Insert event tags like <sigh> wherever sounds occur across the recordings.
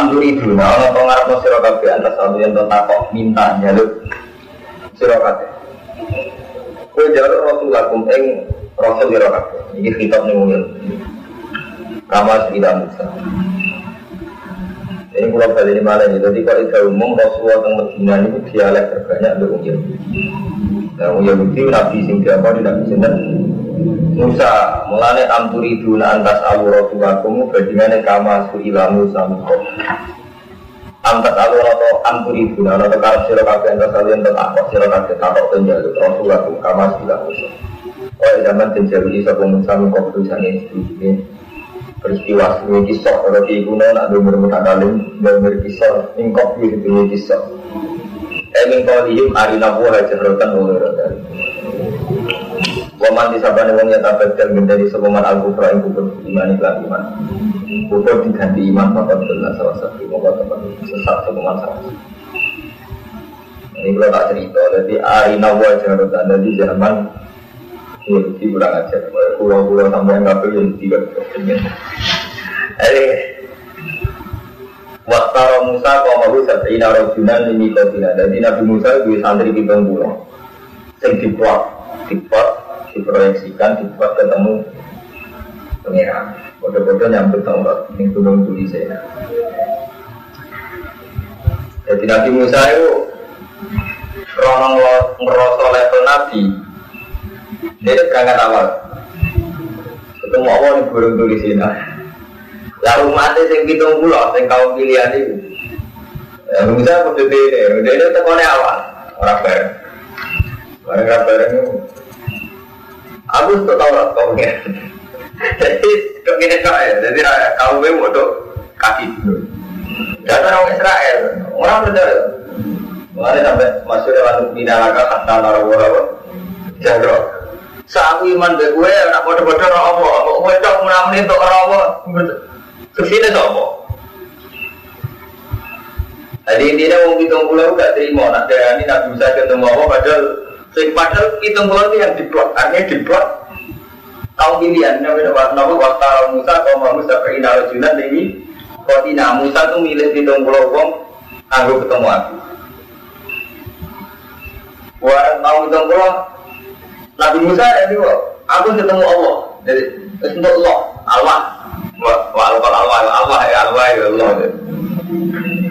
Amduri duna, ono to ngarepno sira kabeh antas satu yang to takok minta njaluk sira kabeh. Kowe jaluk Rasulullah kum ing Rasul sira kabeh. Iki kitab ning wong Kama tidak Musa. Ini kalau balik di mana jadi kalau itu umum Rasulullah tentang Medina ini dialek terbanyak orang Yahudi. Nah, Yahudi Nabi sing apa tidak bisa Musa mulane amturiduna antas alu rasulakum badingane kama suila Musa muko. Antas alu atau amturiduna atau kalau sira kabeh antas alu yang tak sira kabeh takok penjaluk rasulakum kama suila Musa. Oh zaman penjaluk isa Musa muko tulisane ini peristiwa sebagai kisah kalau di kuno nak dengar mutakalim dengar kisah ingkop itu kisah Emin kolihim arina buah jahratan oleh Waman disabani wong yang tabadal menjadi sebuman al-kufra yang kubur iman iklan iman Kubur diganti iman bapak belas salah satu Moga tempat sesat sebuman salah Ini kalau tak cerita Jadi arina buah jahratan Jadi zaman Yahudi kurang ajar, pulau-pulau sampai yang yang tidak kepengen. Jadi, Waktara Musa kau mau sabina rojunan ini kau tidak. Jadi Nabi Musa itu santri di pulau, sing dibuat, dibuat, diproyeksikan, dibuat ketemu pengiran. Bodoh-bodoh nyambut Taurat, ini gunung tulisnya. Jadi Nabi Musa itu Ronong ngerasa level Nabi Jadi berangkat awal. Ketemu Allah di burung tulis ini. Lalu mati sing pitung pulau, sing kaum pilihan itu. Aku bebe ini, udah ini tekonnya awal, orang bareng. Bareng bareng itu. Aku tuh tahu lah kaumnya. Jadi kemini ya, jadi kaum gue mau kaki dulu. Orang Israel, orang percaya. Mengenai sampai masuk dalam minalaka kata narawarawa. Jadro, Saat iman be gue, nak bodoh-bodoh roh apa? Kok gue tak menamuni untuk roh apa? Ke sini apa? Jadi intinya mau hitung pulau gak terima, nak ini nak bisa ketemu apa? Padahal, sing padahal itu yang diblok, artinya diblok. Kau pilihan, namanya nama waktu Musa, kau mau Musa ke Inarajunan ini, kau tidak Musa tuh milih hitung pulau wong, anggo ketemu aku. Warang mau hitung pulau, Nabi Musa itu aku ketemu Allah. Jadi untuk Allah, Allah. Wa Allah Allah Allah ya Allah ya Allah.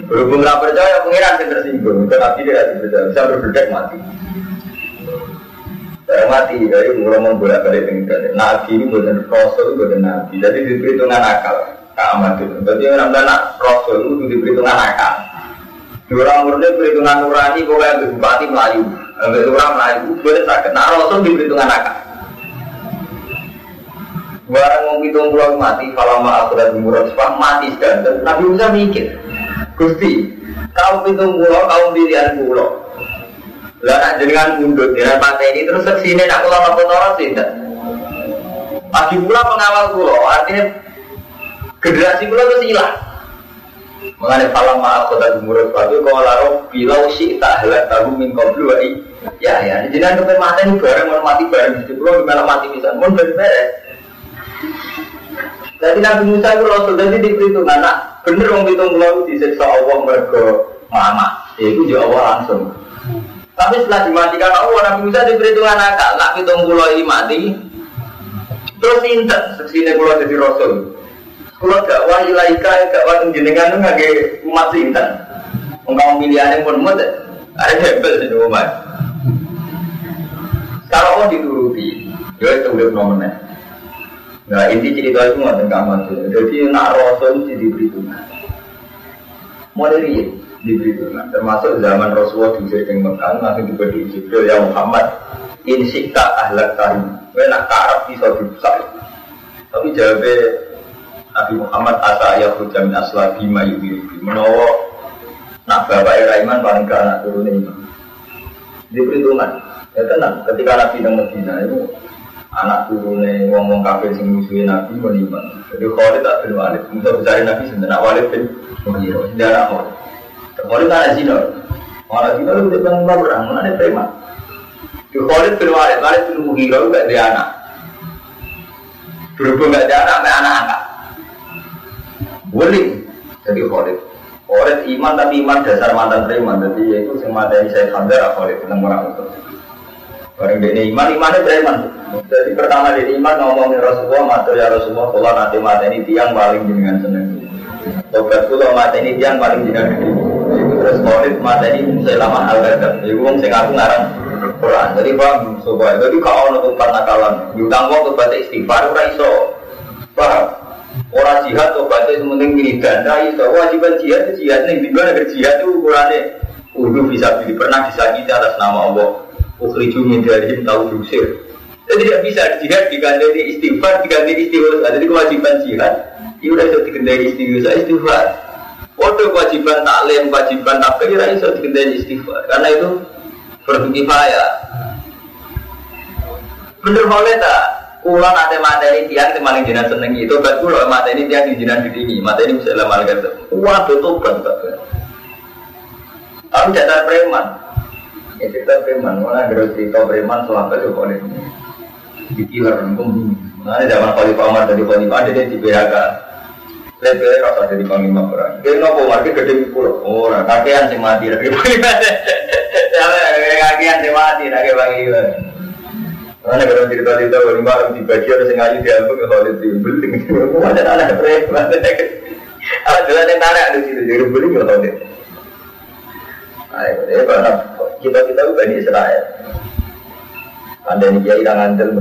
Berhubung nggak percaya pengiran yang tersinggung, nabi dia tidak percaya, bisa berbedak mati. Saya mati, dari ngomong bolak balik pengiran. Nabi ini bukan rasul, bukan nabi. Jadi diperhitungkan akal. Keamanan itu. Jadi orang bilang rasul itu diperhitungkan akal. Orang murni perhitungan nurani, pokoknya bupati Melayu. Orang Melayu, boleh sakit. Nah, Rasul di perhitungan akal. Barang mau hitung pulau mati, kalau mau aku dan murah sepah mati sekarang. Nabi Musa mikir, Gusti, kau hitung pulau, kau pilihan pulau. Lah nak jenengan mundur dengan pantai ini terus ke sini nak pulau apa orang sih Lagi pula pengawal pulau, artinya generasi pulau itu hilang. Mengenai falam maaf kota jumurut batu kau laro bilau si tak helat tahu min dua Ya ya, jadi nanti sampai mati ini bareng mau mati bareng di pulau gimana mati bisa, mau beres. Jadi Nabi Musa itu Rasul jadi diperhitungkan anak bener wong pitung pulau disiksa Allah mergo mama, itu juga Allah langsung. Tapi setelah dimatikan Allah Nabi Musa diperhitungkan akal, nak pitung pulau ini mati, terus intet seksine pulau jadi Rasul. Kalau gak wah ilaika, gak wah jenengan itu ngake umat sinten. Engkau pilihannya pun mut, ada hebel di umat. Kalau mau dituruti, ya itu udah nomornya. Nah inti cerita itu nggak tentang masuk. Jadi nak rasul itu diberitakan. Mulai ini diberitakan. Termasuk zaman Rasulullah di Sering Mekah langsung diberi Jibril ya Muhammad. Insikta ahlak karim. Gue nak karab bisa dibusak. Tapi jawabnya Nabi Muhammad asa ayah hujan min asla bima yubi menawa nak bapak Iraiman paling ke anak turunnya iman di perhitungan ya tenang ketika Nabi di Medina itu anak turunnya ngomong kafir sing musuhin Nabi beriman jadi Khalid tak bin Walid untuk Nabi sebenarnya Walid bin Mughirah anak Khalid Kan ada zina malah zina itu tidak pernah berang mana ada preman di Khalid bin Walid Walid bin Mughirah gak ada anak berhubung gak ada anak, anak angkat Wali. Jadi Khalid. Khalid iman tapi iman dasar mantan preman. Jadi yaitu semata yang saya Hamzah Khalid tentang orang itu. Orang ini iman, imannya preman. Jadi pertama di iman ngomongin Rasulullah, matur ya Rasulullah, kalau nanti mata ini tiang paling dengan seneng. Tobat kula mata ini tiang paling dengan Terus Khalid saya lama al-gadam. Jadi wong sing aku ngarang Quran. Jadi paham, sobat. Jadi kalau ono tuh nakalan, diutang wong tuh istighfar, ora iso. Paham? Orang jihad baca sementing wiridan. Nah itu wajiban jihad itu jihad nih. Di mana ke jihad itu ukurannya Udah bisa beli pernah disakiti atas nama Allah. Ukhriju min darihim tahu dusir. Jadi tidak bisa jihad diganti istighfar, diganti istighfar. Jadi kewajiban jihad, itu udah bisa diganti istighfar, istighfar. Waduh kewajiban taklim, kewajiban takbir, itu bisa diganti istighfar. Karena itu berkifayah. Bener boleh tak? Kulo nate materi tiang paling jinak seneng itu kan kulo materi tiang di jinak di tinggi materi misalnya malaikat waduh tobat tobat tapi data preman. Ya cerita preman. Mana ada cerita preman selama itu kau ini. Di killer nunggu mana zaman kali paman dari kali ada di PHK Lebih rasa dari panglima perang. Dia nopo market gede pulau. Oh, kakean sih mati lagi. Kakean sih mati lagi bagi karena kalau cerita-cerita kalau malam di bagi ada sengaja diambil ke Khalid di beling. Ada anak preman. Ada yang tarik ada situ jadi beling ke Khalid. Ayo, ya kita kita bukan di Israel. Anda ini kiai yang ngandel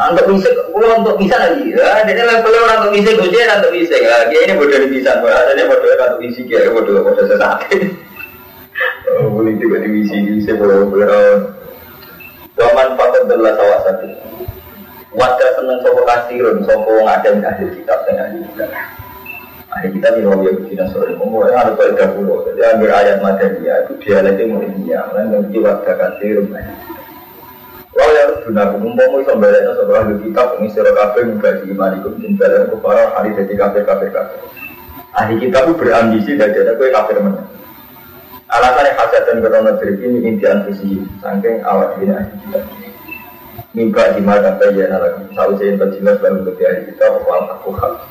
Untuk bisa, kalau untuk bisa lagi, ya, jadi level orang untuk bisa, gue jadi untuk bisa, ya, dia ini bodoh bisa, ada dia bodoh untuk bisa, ya, bodoh bodoh sesat. Oh, boleh juga di bisa, bisa, bodoh bodoh. Waman fakir adalah salah satu. Wadah seneng sopo kasirun, sopo ngadem ahli kitab dan ahli kitab. Ahli kitab ini wong Yahudi Nasrani, ngomong ada kaidah pulau. Jadi ambil ayat Madaniyah itu dialeknya Madaniyah, lain nanti wadah kasirun. Walau yang guna kumumpomu iso balekno sapa ahli kitab ngisir kabeh mubadi imanikum sing balekno kufara hari dadi kafir-kafir kabeh. Ahli kitab itu berambisi dari ada kue kafir menang. Alasan yang khasat dan krono ini inti antusi Sangking awak dina kita Mimba di mata bayan lagi Sausi yang berjelas baru lebih hari kita Wal aku hal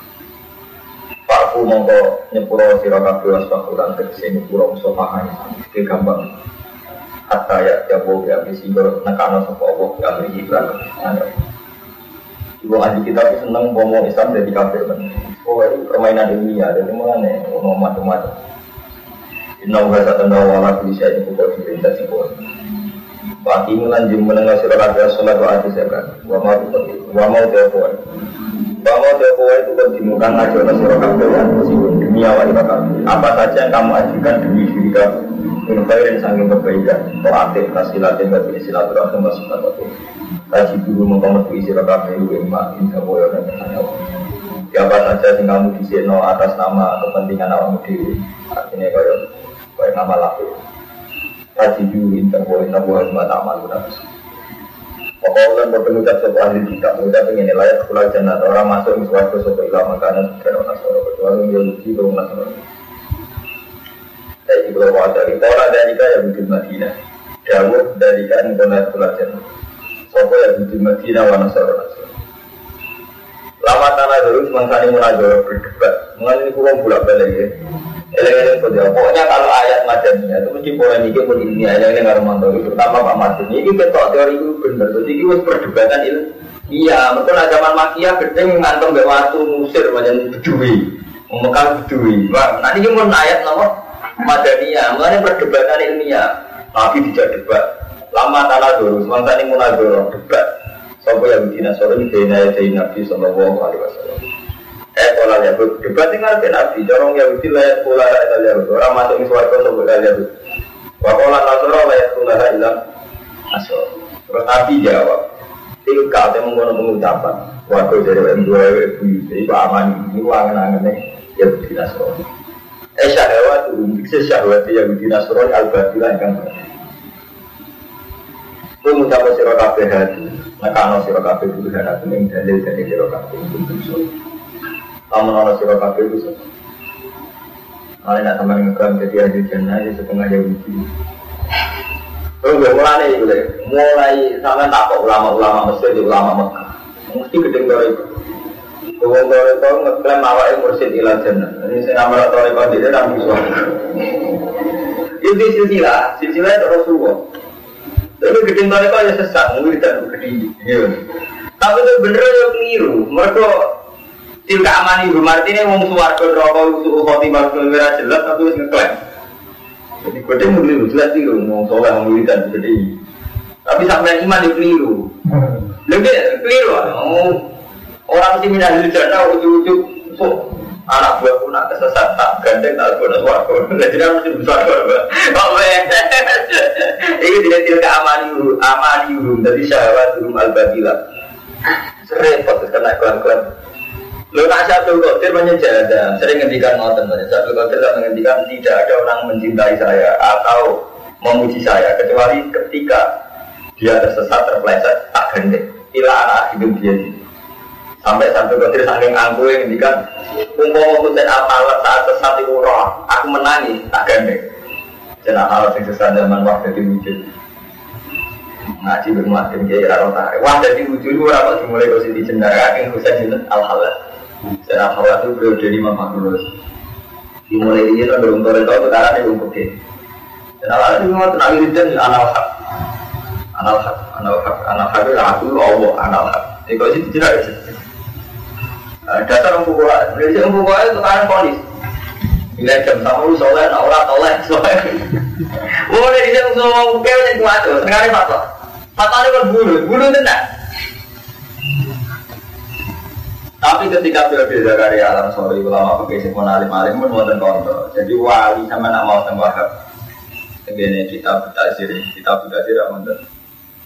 Pakku mongko nyepuro siro kabeh wasfakulan tegesi nyepuro sofahan Ini. Gampang Hatta ya jabo ya misi nekano sopa Allah ya amri iklan Ibu ahli kita seneng bomo Islam jadi kafir Oh itu permainan ilmiah Jadi mulanya ngomong macam-macam Inna wa satana wa ala kulli syai'in qadir dadi kuwi. Wa aqimulan jum menengah sira kabeh salat wa ati zakat. Wa ma wa ma kuwi. Wa ma kuwi itu kan dimukan aja sira kabeh ya demi awak kabeh. Apa saja yang kamu ajukan demi diri kamu. Min khairin sanging kebaikan. Wa aktif kasilatin bi silaturahim wa sunnatul. Kaji dulu mengkomet isi wa iman insa wa dan Ya apa saja yang kamu diseno atas nama kepentingan awak dhewe. Artinya kaya Baik nama laku. Kaji juin terbuat nabuah lima tamal nafsu. Pokoknya bertemu cap sopo ahli kita, mengucap ingin layak pulau orang masuk di suatu sopo ilah makanan dan orang kecuali dia lucu nasoro. Saya juga bawa dari orang dari kaya bikin Madinah. Dawud dari benar pulau jannah. Sopo yang bikin Madinah wana soro nasoro. Lama tanah dulu semangsa ini munajor berdebat. Mengenai pulau bulak balik ya. Eleng-eleng kerja. Pokoknya kalau ayat madaniyah itu mesti polemik pun ini eleng-eleng karo mantu itu pertama Pak Martin. Ini ketok teori itu benar. Jadi itu perdebatan itu. Iya, lah zaman makia gede ngantung be waktu musir macam bedui. Mekah bedui. Pak, nanti mau ayat nomor madaniyah. Mengenai perdebatan ilmiah. Tapi tidak debat. Lama tanah dulu, sementara ini munajor debat. Sampai yang bikin asal ini bina ya Nabi Sallallahu Alaihi Wasallam. Eh pola Yahud debat ke Nabi. Corong Yahudi layak pola layak Yahud. Orang masuk di suarga sebut Yahud. Wakola Nasrul layak pola ilam asal. Terus Nabi jawab. Tilka yang menggunakan pengucapan. Waktu dari yang dua ibu itu aman. Ini angen-angennya Yahudi Nasrul. Syahwat itu bisa syahwat Yahudi Nasrul al-Badilah yang itu mencapai sirokabeh hati. Nah, kalau sirokabeh itu hati yang dalil dari sirokabeh itu kamu nolak siro kafe itu Kalau nak sama ngeklaim jadi ahli jannah ya setengah Yahudi. Terus gue mulai mulai sama takut ulama-ulama Mesir di ulama Mekah. Mesti gedeng dari itu. Wong toreko ngeklaim awake mursid ila jannah. Ini sing nama toreko dhewe ra bisa. Itu silsilah, silsilah itu Rasulullah. Tapi gede toreko ya sesat, mungkin tidak gede. Iya. Tapi itu bener ya keliru. Mereka tilka amani Bu Martini wong suwarga neraka usul khotimah ora jelas tapi wis ngeklaim. Jadi gede mungkin jelas sih wong soleh wong wiridan gede. Tapi sampai iman itu keliru. Lebih keliru. Orang mesti minah jana ujung-ujung anak buah pun nak kesesat tak gandeng tak guna suaraku. Jadi dia mesti besar Oh Ini tidak tidak amani uru, amani uru. Jadi syahwat uru al babila. Repot kena kelan-kelan. Lo nak satu kotir menyejadah, sering ngendikan ngoten, satu kotir menghentikan tidak ada orang mencintai saya atau memuji saya kecuali ketika dia tersesat terpeleset tak gandeng. Ila anak hidup dia ini sampai satu kotir saking angku yang ngendikan umpama kusen apalat saat sesat itu roh aku menangis tak gandeng jenah hal yang sesat zaman wah jadi wujud. Ngaji bermuatin kayak raro tarik wah jadi wujud itu apa dimulai kau sini jenah kaking kusen jenah al halal jenah halal itu periode lima makhluk dimulai ini kan belum tahu itu sekarang ini belum putih jenah halal itu mau tenang wiridan anal hak. Anal hak anal hak anal hak itu aku Allah anal hak. Ini kau sih jenah Nah, dasar orang buku dari orang buku itu kan polis. Bila jam tamu soleh, orang toleh, soleh. Oh, dari jam semua buku itu itu Sekarang ini fatwa. Fatwa ini kan bulu, tenang. Tapi ketika periode Zakaria alam sore ulama pakai sepon alim alim pun wonten kontrol. Jadi wali sama nak mau tembak. Begini kita bertasir, kita bertasir wonten.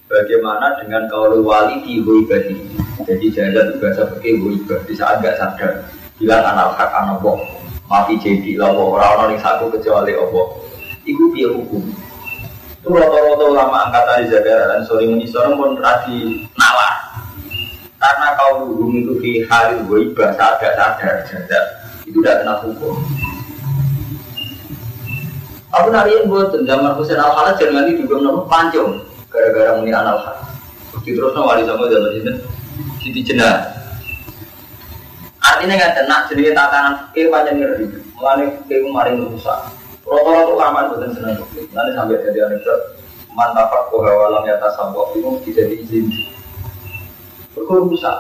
Bagaimana dengan kalau wali di ibadi? Jadi jaga itu bahasa pakai ibah. Di saat gak sadar, bilang anak hak anak boh, mati jadi lawo orang-orang yang satu kecuali Allah. Iku dia hukum. Itu rata-rata ulama angkatan di Jakarta dan sore ini sore pun radi nalar. Karena kau hukum itu di hari ibah saat gak sadar jaga itu tidak kena hukum. Aku nari yang buat zaman Husain al Khalid jangan juga menurut pancung gara-gara muni anal hak. Terus wali sama zaman ini Siti jenah. Artinya nggak tenang jadi tatanan fikir panjang ngeri. Mulane fikir kemarin rusak. Rata-rata kaman bukan senang fikir. Nanti sampai jadi anekdot mantap kok walam ya tasawuf itu mesti jadi izin. Rusak.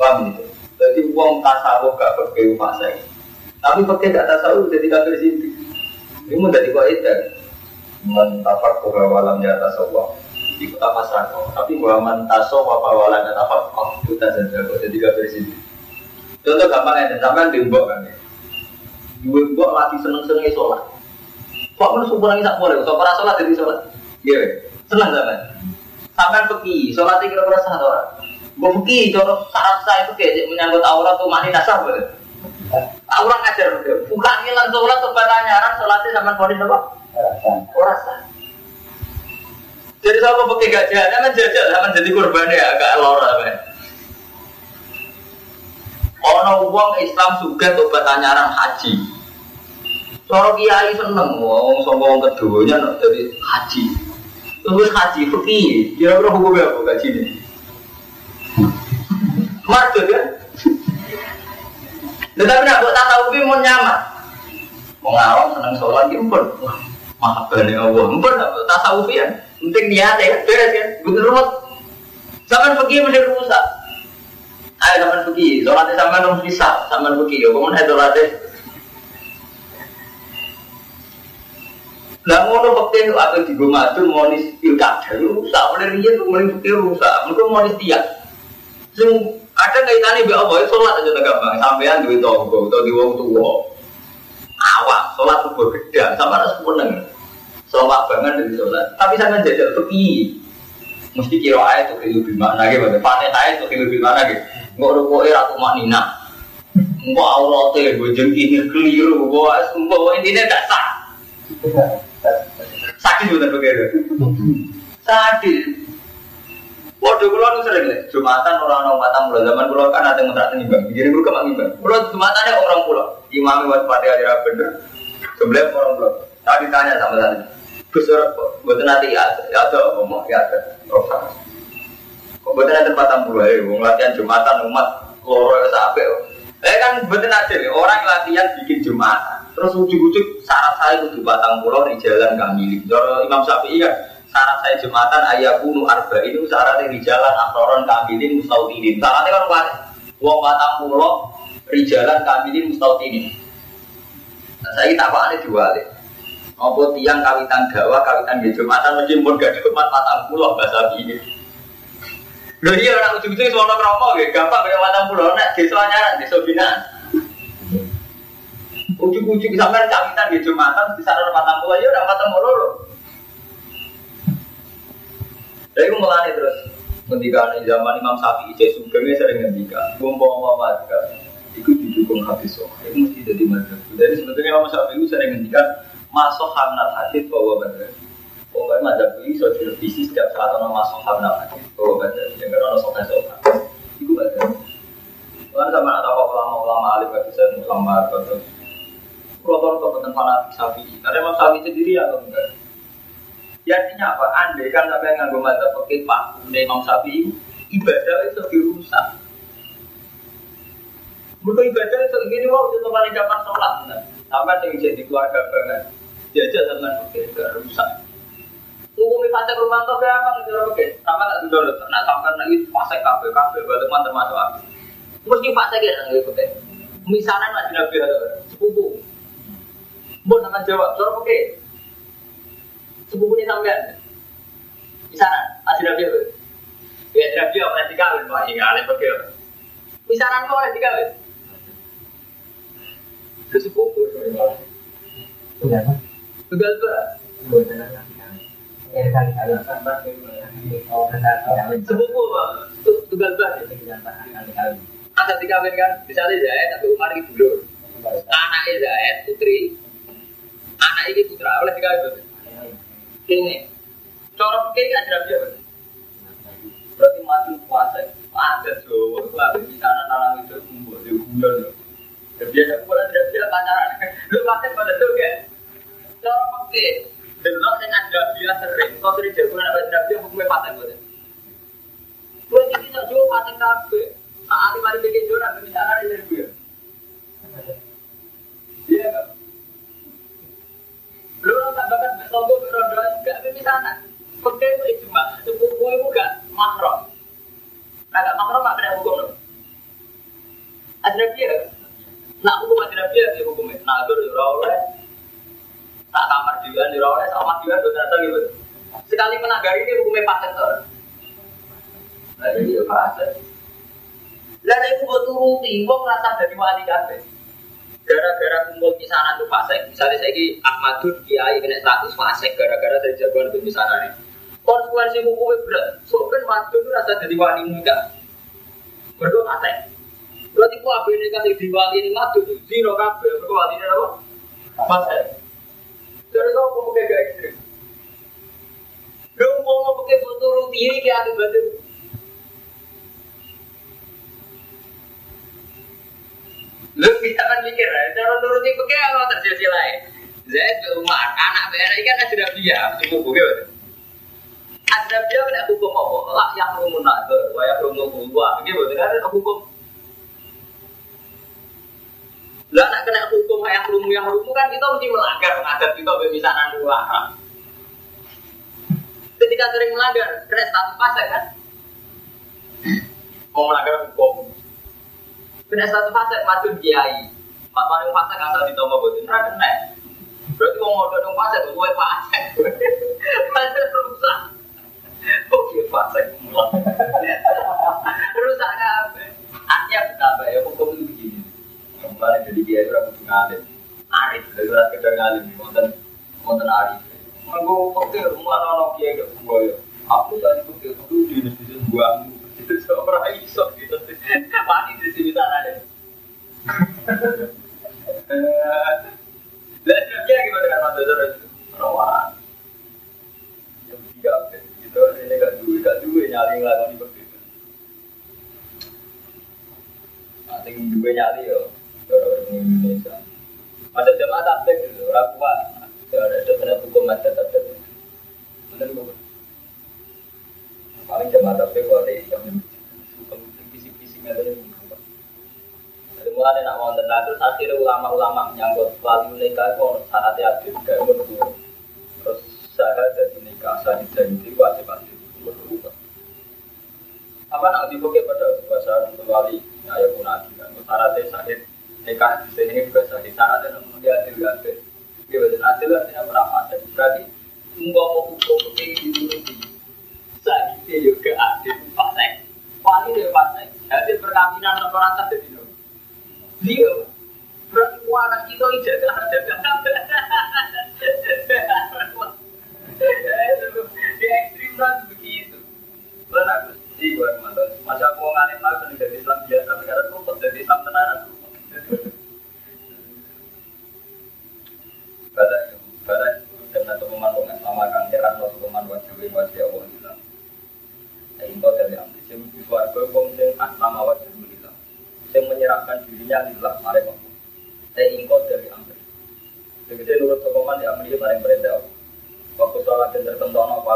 Paham gitu? Jadi uang tasawuf gak fikir fase. Tapi fikir gak tasawuf jadi kafir sini. Ini mau jadi kok itu mentafak kok walam ya tasawuf di kota Masrako tapi Muhammad taso apa walam ya tafak oh kita saja kok jadi kafir sini contoh gampang ya sampai di mbok kan ya. Dua mbok lagi seneng seneng sholat. Kok menurut subuh lagi tak boleh so para sholat jadi sholat. Iya seneng sampai sampai pergi sholat kira kira sah orang. Gue pergi contoh syarat saya itu kayak menyangkut aurat tuh mani nasab boleh Aurat ngajar bukan ngilang sholat tuh orang sholatnya sama polis apa? Orang sah. Jadi sama pakai gajah, kan jajal, sama jadi korban ya agak lora kan. Ono uang Islam juga tobat tanyaran haji. Soro kiai seneng, wong sama wong keduanya jadi haji. Terus haji pergi, kira-kira hukumnya apa gaji ini? Mardut kan? Tetapi nak buat tahu mau nyaman. Mau ngawang seneng sholat, itu pun mahabbah Allah. Mumpun tasawuf ya. Penting niat ya, beres kan. Begitu rumah. Zaman pergi mesti rusak. Ayo zaman pergi, sholatnya sama nong bisa, zaman pergi. Ya, kamu nih sholatnya. Lah ngono fakir atau di rumah itu monis pilkada rusak, mulai dia tuh mulai fakir rusak, mereka monis tiap. Sing ada kaitannya be Allah, sholat aja tak gampang, sampean duit tonggo atau di wong tua. Awak, sholat subuh gedang, sama harus meneng. Sholat banget dari sholat. Tapi sama jajal tepi. Mesti kira ayat tuh lebih mana gitu. Panen ayat tuh lebih mana gitu. Nggak rukuk era aku maknina. Mbak auratnya gue jengkini keliru. Gue mbak intinya gak sah. Sakit bener begitu. Sakit. Waduh, kalau nu sering nih, jumatan orang orang matang pulau zaman pulau kan ada yang ngerak nimbang, jadi gue kemang nimbang. Pulau jumatannya orang pulau, imami buat pada ajar bener, sebelah orang pulau. Tadi tanya sama tadi, Gus buat nanti ya, ya ada ngomong ya ada rosa. Kok buat nanti tempat tamu ya, mau latihan jumatan umat loro sampai. Eh kan betul aja orang latihan bikin jumatan. Terus ujuk-ujuk syarat saya itu batang pulau di jalan kami. Joro Imam Syafi'i kan syarat saya jumatan ayah bunuh arba itu syaratnya di jalan aktoron kamilin mustautinin. Syaratnya kan kuat. Wong batang pulau di jalan kamilin mustautinin. Nah, saya tak apa dua deh. Apa tiang kawitan dawa, kawitan di jumatan meskipun gak jumat batang pulau bahasa ini. Loh iya orang ujung-ujung semua kromo gitu, gampang kayak batang pulau, nak desa nyaran, desa binaan. Ujung-ujung sampai kawitan di jumatan di sana batang pulau, ya udah batang pulau loh. Aku melani terus. Ketika di zaman Imam Syafi'i, Cek Sugengnya sering ngendikan, Bumpang apa itu didukung hadis soh, itu mesti jadi madhab. Jadi sebetulnya Imam Syafi'i sering ngendikan, masuk hamnat hadis bahwa benar. Pokoknya madhab ini so direvisi setiap saat orang masuk hamnat hadis bahwa benar. Yang karena sokan sokan, itu madhab. Karena sama ada ulama-ulama alim hadis dan ulama atau Kalau tentang fanatik Syafi'i, karena Imam Syafi'i sendiri atau enggak? Ya artinya apa? Andai kan sampai nganggo mata pakai pak Imam Syafi'i, ibadah itu dirusak. Bukan ibadah itu ini wow itu paling dapat sholat, sampai yang jadi keluarga banget. Jajah teman pakai gak rusak. Umumnya fase rumah tuh apa gitu pakai? Sama tak dulu, nah sampai lagi fase kafe kafe balik mana termasuk apa? Mesti fase gitu nggak pakai. Misalnya masih nabi sepupu, mau nama jawab, cara pakai sepupunya sampean. Misalnya, ada nabi apa? Ya nabi apa nanti kawin, wah ini alih pakai. Misalnya kau nanti kawin. Sepupu, Sudah, Pak. Ya. Sepupu, Pak. Tu- tunggal tuh. Kali-kali. Ada dikawin kan, misalnya Zaid atau Umar itu dulu. Anaknya Zaid, putri. Anak ini putra, oleh dikawin. Ini, ini ada nabi apa? Berarti mati puasa. Ada Jawa, lah di sana nalang itu di bulan. Biasa dia pacaran. Lu pakai pada tuh kan? Corok oke. Dan lo yang ada dia sering, kau sering jago anak baca nabi hukumnya paten buat. Gue tak paten kafe. Saat ini mari bikin jual nabi misalnya dari gue. Iya kan? Lu tak bakat bertombol berondo juga di sana. Oke, itu cuma sepupu itu gak makro. Nah, gak makro gak kena hukum. Ada dia. Nah, hukum ada dia dia hukumnya. Nah. Tak kamar juga di oleh sama juga udah ternyata gitu. Sekali menanggar ini hukumnya paten tuh. Nah, ini dia paten. Lalu itu buat turuti, wong rasa dari wali kabeh. Gara-gara kumpul di sana tuh fasek misalnya saya ini Ahmadun Kiai kena status fasek gara-gara dari jagoan di sana nih konsekuensi hukumnya berat. Soalnya Madun itu rasa jadi wali muda. Berdua fasek berarti kok apa ini kasih di wali ini Madun zero kabel berarti wali ini apa? Fasek kau mau pakai gak ekstrim Lu mau pakai foto rutin kayak akibatnya Lu bisa kan mikir ya, cara nuruti pakai apa terjadi lain. Zaid ke anak BNI ini kan ada dia, sepupu gitu. Ada dia kena hukum apa? Lah yang rumun nazar, yang rumun gua, gitu. Ada hukum. Lah nak kena hukum yang rumun yang rumun kan kita mesti melanggar adat kita bermisanan dua haram. Ketika sering melanggar, kena status pasang kan? Mau melanggar hukum, Kena satu fase macam kiai. Pak paling fase kata di tombol botin ra kena. Berarti mau modal dong fase gue fase. Fase rusak. Oke fase <laughs> rusak apa? Artinya betapa ya hukum itu begini. Kembali jadi kiai itu rambut ngalim. Arif dari orang sekedar ngalim. Wonten wonten arif. Mengko oke rumah nono kiai gak ya. Aku tadi oke aku di di gua itu <laughs> seorang iso gitu. Mati di sini sana deh. Dan dia gimana dengan Mas Dodor itu? Rawan. Yang tiga gitu ini gak duit gak duit nyali ngelakoni begitu. Nanti dua nyali yo. Orang Indonesia. Masa jamaah tablik dulu, orang kuat. Ada ada hukum. Benar bukan? Paling kalau ada yang tadi Mulane nak terus akhirnya ulama-ulama wali itu Terus syahadat nikah jadi wajib. Apa nak dibuka pada bahasa wali ya pun sahih nikah di sini juga namun dia adil. Dia adil artinya. Berarti mau hukum seperti itu sahih juga adil pasai. Wali dia pasai. Jadi perkawinan tak jadi dia berarti kita jaga di ekstrim kan begitu. Aku sih. Masa aku dari Islam biasa, sekarang aku dari Islam tenaran. Sama kang heran waktu teman wajib wajib Allah bilang. Ini dari kong sing wajib menyerahkan dirinya Allah. Saya ingkau dari amri. Begitu nurut di amri paling perintah. Waktu sholat dan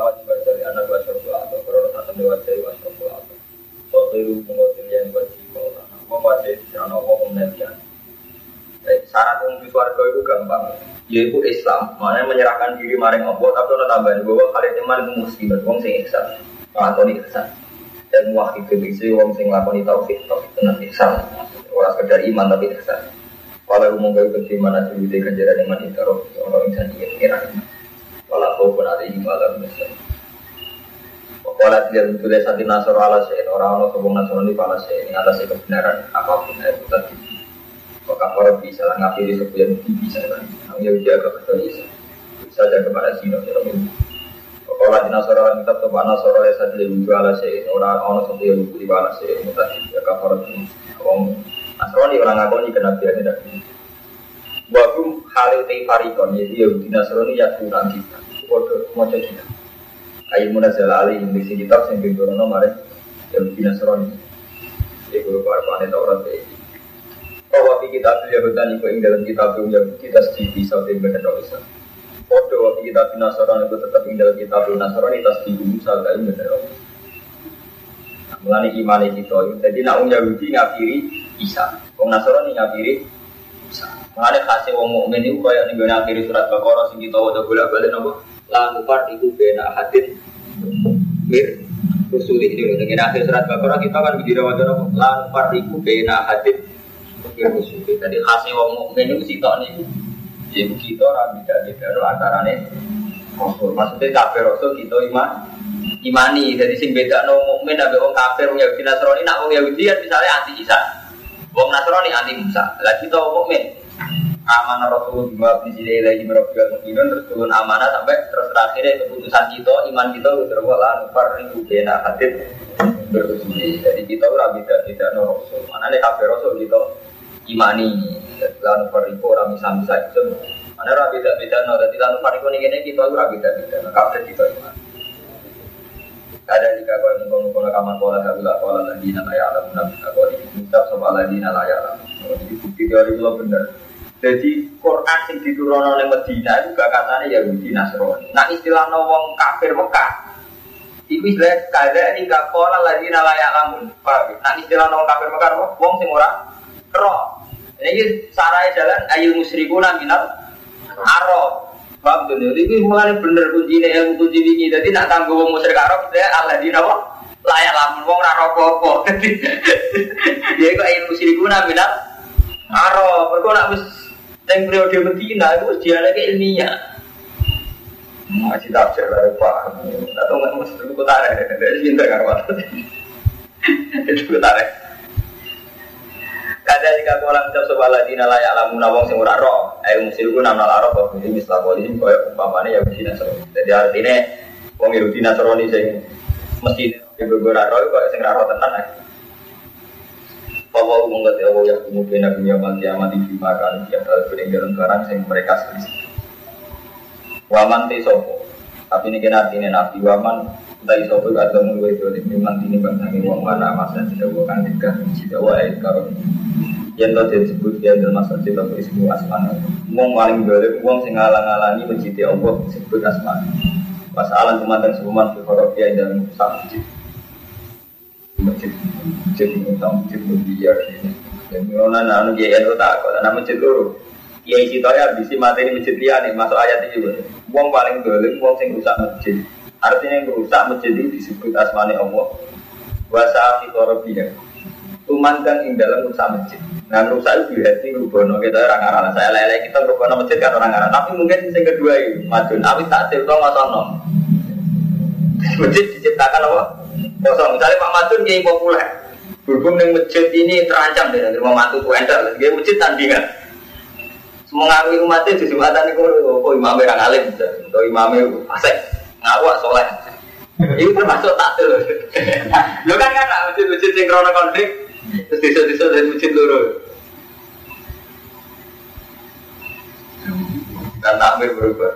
wajib dari anak wajib atau dua jadi wajib atau suatu itu yang wajib apa wajib di sana kemudian. Syarat untuk suarga itu gampang, yaitu Islam. Mana menyerahkan diri maring Allah, tapi ada tambahan bahwa kalian iman itu muslim, wong sing ihsan, atau ihsan. Dan muwahhid itu wong sing lakoni tauhid tauhid tenan ihsan. Ora sekedar iman tapi ihsan. Kalau umum ikut di mana sih di ganjaran iman itu orang insan ingin kira kalau kau pun ada iman malam besar Kalau dia tulis hati nasor ala orang orang sobong nasor ini pala saya ini atas kebenaran apa pun itu tadi. Orang bisa lah ngapiri sebuah bisa kan. Yang jaga betul bisa. Bisa jaga kepada sino. Kalau di Nasoro yang tetap tuh Nasoro ya saja lebih ala sih orang orang seperti yang lebih ala sih tadi ya kafar Wong Nasrani orang ngaku ini kena dia tidak. Wagum halil tei farikon jadi ya di Nasrani ya kurang kita. Waduh mau jadi. Ayo munazal ali yang di kitab yang bintoro nomor ya di Nasrani. Jadi kalau para itu orang teh. Bahwa kita tuh ya betul nih dalam kitab yang kita sedih bisa benar bisa. Foto waktu kita di Nasaron itu tetap tinggal kita di Nasaron itu tas di Musa benar. Mulai iman itu, jadi nak Yahudi ngapiri Isa, Wong Nasaron ngapiri Isa. Mulai kasih wong mukmin itu kayak nih ngakhiri surat Baqarah sing kita udah bolak balik nopo. Lalu part itu bena hadin mir rusuli ini. Dengan akhir surat Baqarah kita kan wajah nopo. Lalu part itu bena hadin mir rusuli. Jadi kasih wong mukmin itu sitok nih jadi kita orang beda beda antara nih rasul. Maksudnya kafir rasul kita iman imani. Jadi sing beda no mukmin ada orang kafir orang Yahudi Nasrani. Nak orang Yahudi kan misalnya anti Isa, orang Nasrani anti Musa. Lagi kita mukmin amanah Rasul bima bisile lagi merobbil mukminin terus turun amanah sampai terus terakhirnya keputusan kita iman kita terus wala nufar itu kena hadit berusuli jadi kita ora beda beda no Rasul mana nih kafir Rasul kita imani. Lan fariqo ora bisa bisa itu mana ora beda beda no. Dadi lan fariqo ini kene kita ora beda beda no. Kabeh kita imani ada jika kau yang ngomong kola kamar kola kabila kola lagi nala ya alam nabi kau ini ucap sama lagi nala ya alam. Jadi bukti dari lo bener. Jadi Quran yang diturunkan oleh Medina gak katanya Yahudi Nasrani. Nah istilah wong kafir Mekah Iku istilah kada ini gak kola lagi nala ya alam. Nah istilah wong kafir Mekah wong sing ora roh ini sarai jalan ayu musyrikuna minal aro. Paham tuh? Jadi ini mulai bener kuncinya ilmu kunci ini. Jadi nak tangguh wong musyrik aro, saya Allah di nawa layak lamun wong raro popo. <laughs> Dia kok ayu musyrikuna minal aro. Mereka nak wis yang periode Medina itu dia lagi ilmiah. Masih tafsir lah Pak. Atau nggak mesti itu tarik. Dari cinta karwan. <laughs> Itu tarik. Kada jika kolam ucap sebuah lagi nala ya alamu nawang sing ora roh. Ayo musilku nama laro bahwa ini mislah polim kaya umpamane ya Yahudi Nasrani. Jadi artinya wong Yahudi Nasrani sing mesti ora roh kaya sing ora roh tenan. Bahwa mengerti Allah ya kemudian nabi yaman kiamat di makan tiap hal peninggalan barang sing mereka selisih. Waman te sopo. Tapi ini kena artinya nabi waman dari sopo atau mulai itu memang ini bangsa ini wong mana masa tidak bukan tiga tidak wae karo yang tadi disebut dia dalam masa kita berismu asmana wong paling boleh wong sing ngalang-alangi mencintai Allah disebut asmana masalah kematian sebuman berkorok dia dalam masjid masjid masjid ini masjid berbiar ini Jadi orang anak kiai itu tak kok, anak masjid loro. Kiai situ ya bisa mati ini masjid dia nih masuk ayat itu. Uang paling dolim, uang sing rusak masjid. Artinya rusak masjid itu disebut asmani Allah. Wasa fi korobiyah. Tumandang ing dalam rusak masjid. Nah rusak itu berarti rubono kita orang arah. Saya lele kita rubono masjid kan orang arah. Tapi mungkin yang kedua itu madun. Tapi tak cerita masono. Masjid diciptakan apa? Kosong. Misalnya Pak Madun kiai populer. Berhubung yang masjid ini terancam dengan rumah mantu tuh enter. Dia masjid tandingan. Mengaruhi umatnya di Jumatan itu, oh imamnya orang alim, atau imamnya asik, ngaruh soleh. Itu termasuk taktil. Lo kan kan masjid-masjid yang krono konflik, terus desa-desa dari masjid loro. Dan takmir berubah.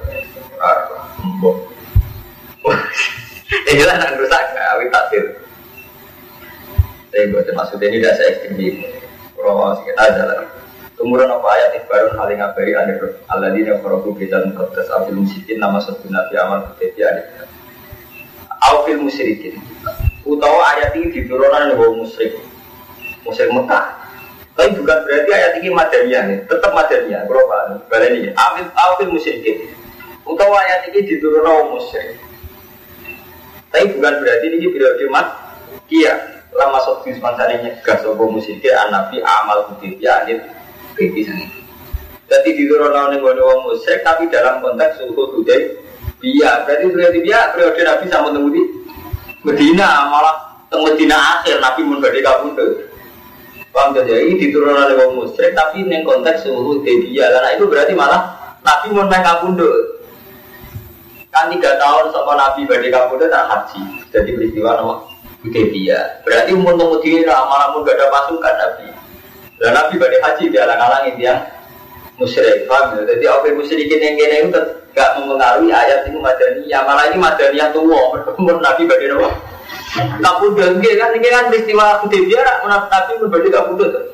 Ini lah nak rusak, awit takdir. Tapi maksudnya ini tidak saya ekstrim Kalau kita adalah Kemudian apa? Ayat ibarun hal yang ngabari anir Allah ini yang korobu kita mengkotes Afil musikin nama satu nabi amal kuteti anir Afil musyrikin. Utawa ayat ini diturunkan oleh musyrik. Musyrik Mekah. Tapi bukan berarti ayat ini madaniyah nih Tetap madaniyah Berapa? Balik ini. Afil, afil musyrikin. Utawa ayat ini diturunkan oleh musyrik. Tapi bukan berarti ini periode mat Kia Lama sofi sepanjang nyegah Sopo musyrikin Anabi amal kuteti anir Itu. Jadi di turun ning gone wong musyrik tapi dalam konteks suhu budaya biya. Berarti berarti biya periode Nabi sama temu di Medina malah temu Medina akhir Nabi mun badhe kabundut. Paham jadi ini diturunkan oleh wong musyrik tapi ning konteks suhu biya. Karena itu berarti malah Nabi mun main kabundut. Kan tiga tahun sama Nabi badhe kabundut tak haji. Jadi peristiwa nama Hudaybiyah. Berarti mun temu di malah mun gak ada pasukan Nabi. Dan Nabi pada haji dia alang-alangin yang musyrik, paham ya? Jadi apa musyrikin yang gini itu gak mempengaruhi ayat itu ya malah ini madani yang tua, berkumpul Nabi pada nama. Kabut dengke kan ini kan peristiwa Hudaybiyah, Nabi pun pada kabut tuh.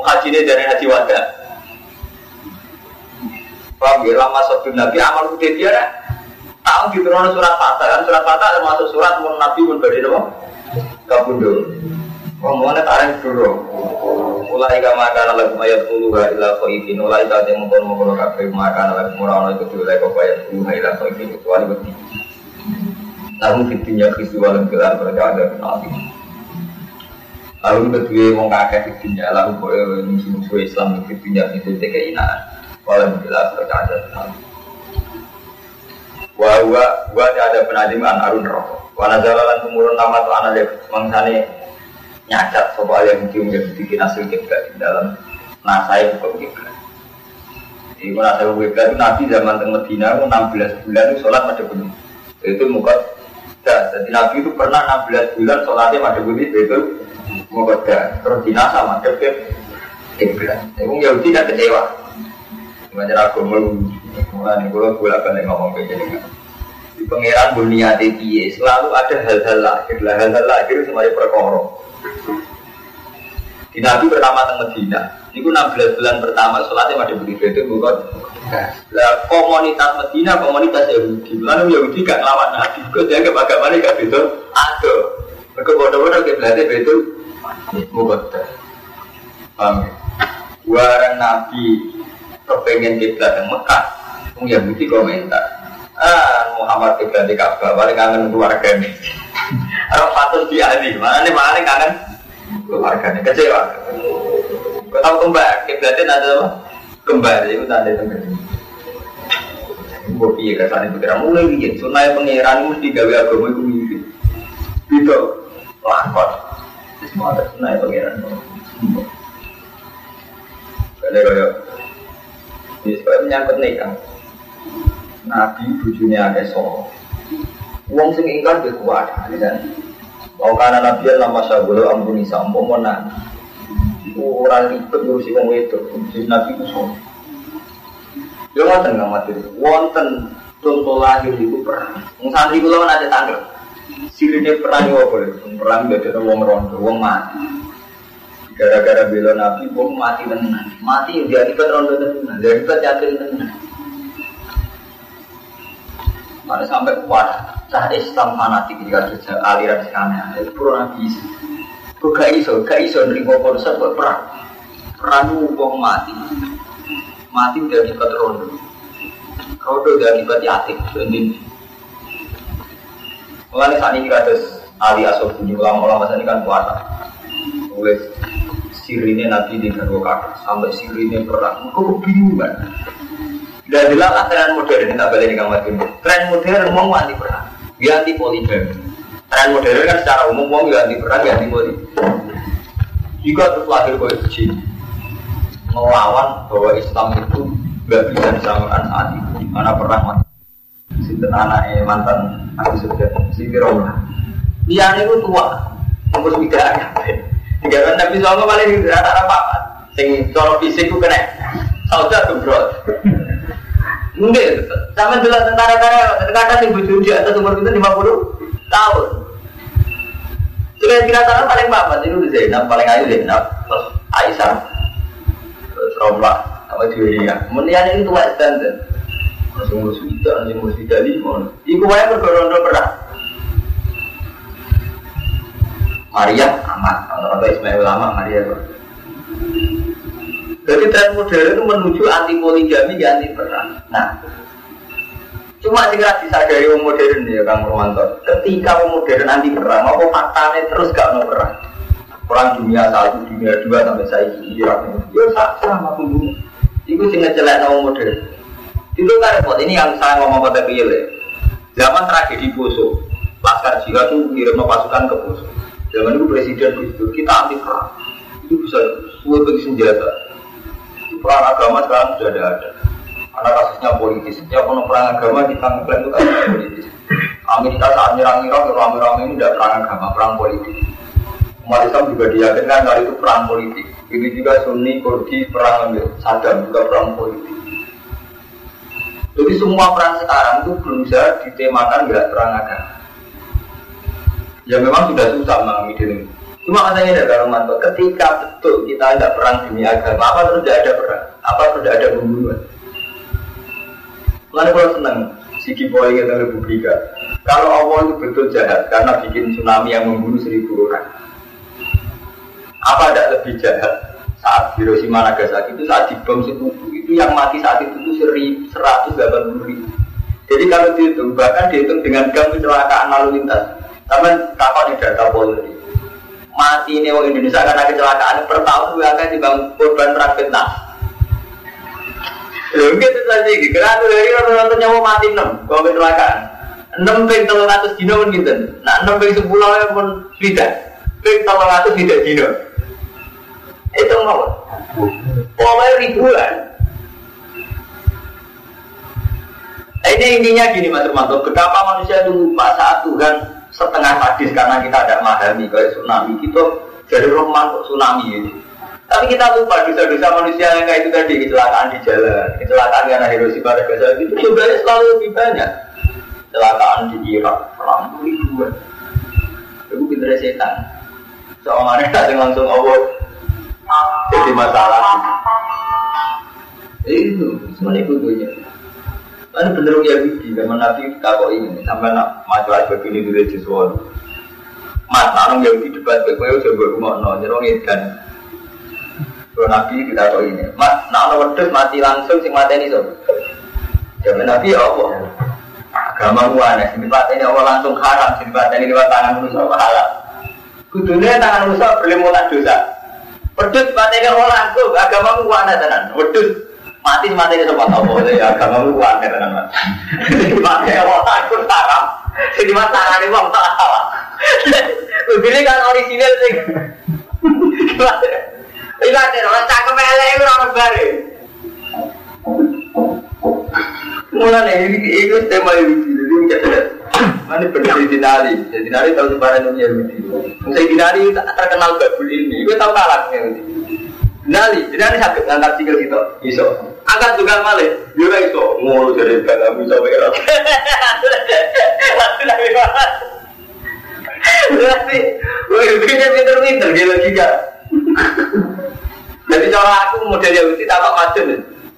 Haji ini dari haji wada. Paham ya? Lama sebelum Nabi amal Hudaybiyah tahu di surat Fatah kan surat Fatah termasuk surat mau Nabi pun pada nama. Kabut Ngomongnya tarik dulu. Mulai kama kana lagu mayat puluh ila khoifin. Mulai saat yang mengkono mengkono kafe maka lagu murano itu dulu lagi mayat puluh ila khoifin kecuali beti. Lalu fitinya kristu walau gelar mereka ada kenal Lalu kedua mau kakek fitinya lalu boleh musuh-musuh Islam fitinya itu tekeinaan. Walau gelar mereka ada kenal. Wah, gua, ada penadim an arun rokok. Wana jalan tumurun nama tuh anak mangsane nyacat soal yang yang bikin hasil kiblat di dalam nasai hukum. Jadi kalau nasai hukum kiblat itu Nabi zaman tengah Medina itu 16 bulan itu sholat pada bunyi. Itu muka dah. Jadi Nabi itu pernah 16 bulan sholatnya pada bunyi itu muka dah. Terus di nasa pada kiblat. Itu Yahudi kan kecewa. Macam aku mau mulai kalau bolak balik ngomong kayak gini. Di pangeran dunia piye selalu ada hal-hal lahir, hal-hal lahir semuanya perkara. Di Nabi pertama teng Medina, itu 16 bulan pertama sholatnya masih begitu itu bukan. Lah komunitas Medina komunitas Yahudi, lalu Yahudi gak ngelawan Nabi, kok dia ke bagaimana gak betul? Ada, mereka bodoh-bodoh ke belakang betul, bukan. Paham? Warang Nabi kepengen kiblat yang Mekah, Wong Yahudi komentar. Ah, Muhammad kiblat di Ka'bah, paling kangen keluarga ini. <laughs> Orang patut dia ini, mana nih mana kangen keluarganya kecewa. Kau tahu kembar, kiblatnya ada apa? Kembar itu tanda kembar. Gue pikir kesan itu kira mulai bikin sunai pangeran mesti gawe agama itu mimpi. Itu lakon. Semua ada sunai pangeran. Kalau kaya ini sebab menyangkut nikah. Nabi bujunya ada so. Uang sing ingkar kuat, kan? Mau karena nabi lama sabulu ampuni sampo mona. Orang ribet ngurusi wong itu, jadi nabi itu so. Yo ngoten mati. Wonten contoh lahir itu perang. Wong santri kula ada tanggal. Sirine perang yo boleh. Perang gak ada wong rondo, wong mati. Gara-gara bela nabi, wong mati tenan. Mati dia akibat rondo tenan. Dia akibat yakin tenan. Mana sampai kuat cah Islam fanatik jika kerja aliran sekarang itu pura nabi Kok gak iso, gak iso nerima konsep perang. Perang wong mati. Mati udah akibat rondo. Rondo udah akibat yatim. Jadi, Mulai saat ini kados Ali Asof bunyi ulama-ulama saat ini kan puasa. Mulai sirine Nabi di Garwa Kata sampai sirine perang. Kok kebingungan. Dan dilalah tren modern ini tak di kamar Tren modern mau anti perang, dia anti poligami. Tren modern kan secara umum mau anti perang, dia anti poligami. Jika terus lahir melawan bahwa Islam itu nggak bisa disamakan saat itu, mana perang mati. Anaknya mantan Abu Sufyan, si Fir'aun. Dia itu tua, umur tidak ada. Tiga tahun Nabi Sallallahu paling rata apa apa. Sing cara fisik itu kena. Sauda tuh bro. Mungkin, sama dulu tentara-tentara, tentara sing bojo di atas umur kita 50 tahun. Sudah kira kira paling bapak itu Zainab, paling ayu Zainab, terus Aisyah, terus Romlah, sama Julia. Kemudian ini tua standar. Ngurus kita, langsung ngurus kita di mana? Iku wae bergorondo perang. Maria aman, atau Ismail lama Maria. Jadi tren modern itu menuju anti poligami, ya anti perang. Nah, cuma sing disadari wong modern ya Kang Romanto. Ketika wong modern anti perang, apa faktanya terus gak mau perang? Perang dunia satu, dunia dua sampai saya Irak. Ya sama pembunuh. Itu sing ngecelek wong modern. Itu kan repot. Ini yang saya ngomong pada real ya. Zaman tragedi Poso, Laskar Jihad itu ngirim pasukan ke Poso. Zaman itu presiden itu kita anti perang. Itu bisa suwe bagi senjata. Perang agama sekarang sudah ada ada. Karena kasusnya politis. Setiap penuh perang agama kita ngeklaim itu kasus politis. Amerika saat nyerang Irak, ya rame-rame ini tidak perang agama, perang politik. Umat Islam juga diyakinkan kalau itu perang politik. Ini juga Sunni, Kurdi, perang Saddam juga perang politik. Jadi semua perang sekarang itu berusaha ditemakan nggak perang agama. Ya memang sudah susah diri. Cuma katanya ada kalau mantu, ketika betul kita tidak perang demi agama, apa terus tidak ada perang? Apa tidak ada pembunuhan? Lalu kalau senang, sigi boy kita Republika. Kalau Allah itu betul jahat karena bikin tsunami yang membunuh seribu orang. Apa tidak lebih jahat saat Hiroshima Nagasaki itu saat dibom sekutu itu yang mati saat itu itu seratus delapan puluh ribu. Jadi kalau dihitung bahkan dihitung dengan gam kecelakaan lalu lintas, sama kapan di data polri mati ini orang Indonesia karena kecelakaan per tahun juga akan dibangun korban perang Vietnam. Ya gitu saja, karena tuh dari orang nyawa mati enam, kalau kecelakaan. Enam ping telur ratus dino pun gitu. Nah enam ping sepuluh pun tidak. Ping telur ratus tidak dino. Itu mau. Pokoknya ribuan. Nah, ini intinya gini Mas Romanto, betapa manusia itu lupa saat Tuhan setengah sadis karena kita ada memahami kayak tsunami gitu jadi roman kok tsunami ini. Tapi kita lupa dosa-dosa manusia yang kayak itu tadi kecelakaan di jalan, kecelakaan karena Hiroshima Nagasaki itu jumlahnya selalu lebih banyak. Kecelakaan di Irak, perang ribuan. Itu pinter setan. Soalnya ada <laughs> langsung Allah jadi masalah. Itu semuanya butuhnya. Lalu bener ya Yahudi, zaman Nabi kok ini, sampai nak maju aja begini dulu di suara. Mas, orang Yahudi debat, gue coba rumah no, nyerong edan. Kalau Nabi kita kok ini, mas, nak orang wedus mati langsung, sing mati ini sob. Zaman Nabi ya apa? Agama gua aneh, sing mati ini Allah langsung haram, sing mati ini lewat tangan manusia halal. Kudunya tangan manusia berlimutan dosa. Wedus mati ini Allah langsung, agama gua aneh tenan. Wedus mati mati ini sobat apa ya agama lu kuat kan mas mati. Allah takut haram. Jadi masalah ini bang tak salah. Begini kan original sih. Iya, orang cakep itu orang baru. Mulai nih, itu tema ini, jadi enggak Mana benar di dinari, di dinari tahu sebaran dunia Yahudi. Saya dinari terkenal babul ini, gue tahu kalah Yahudi. Dinari, dinari sakit ngangkat sikil gitu, iso. Angkat juga malah, dia iso ngurus dari kagak bisa berok. Berarti, gue pikir pinter-pinter dia logika. Jadi cara aku model Yahudi tak kok macet.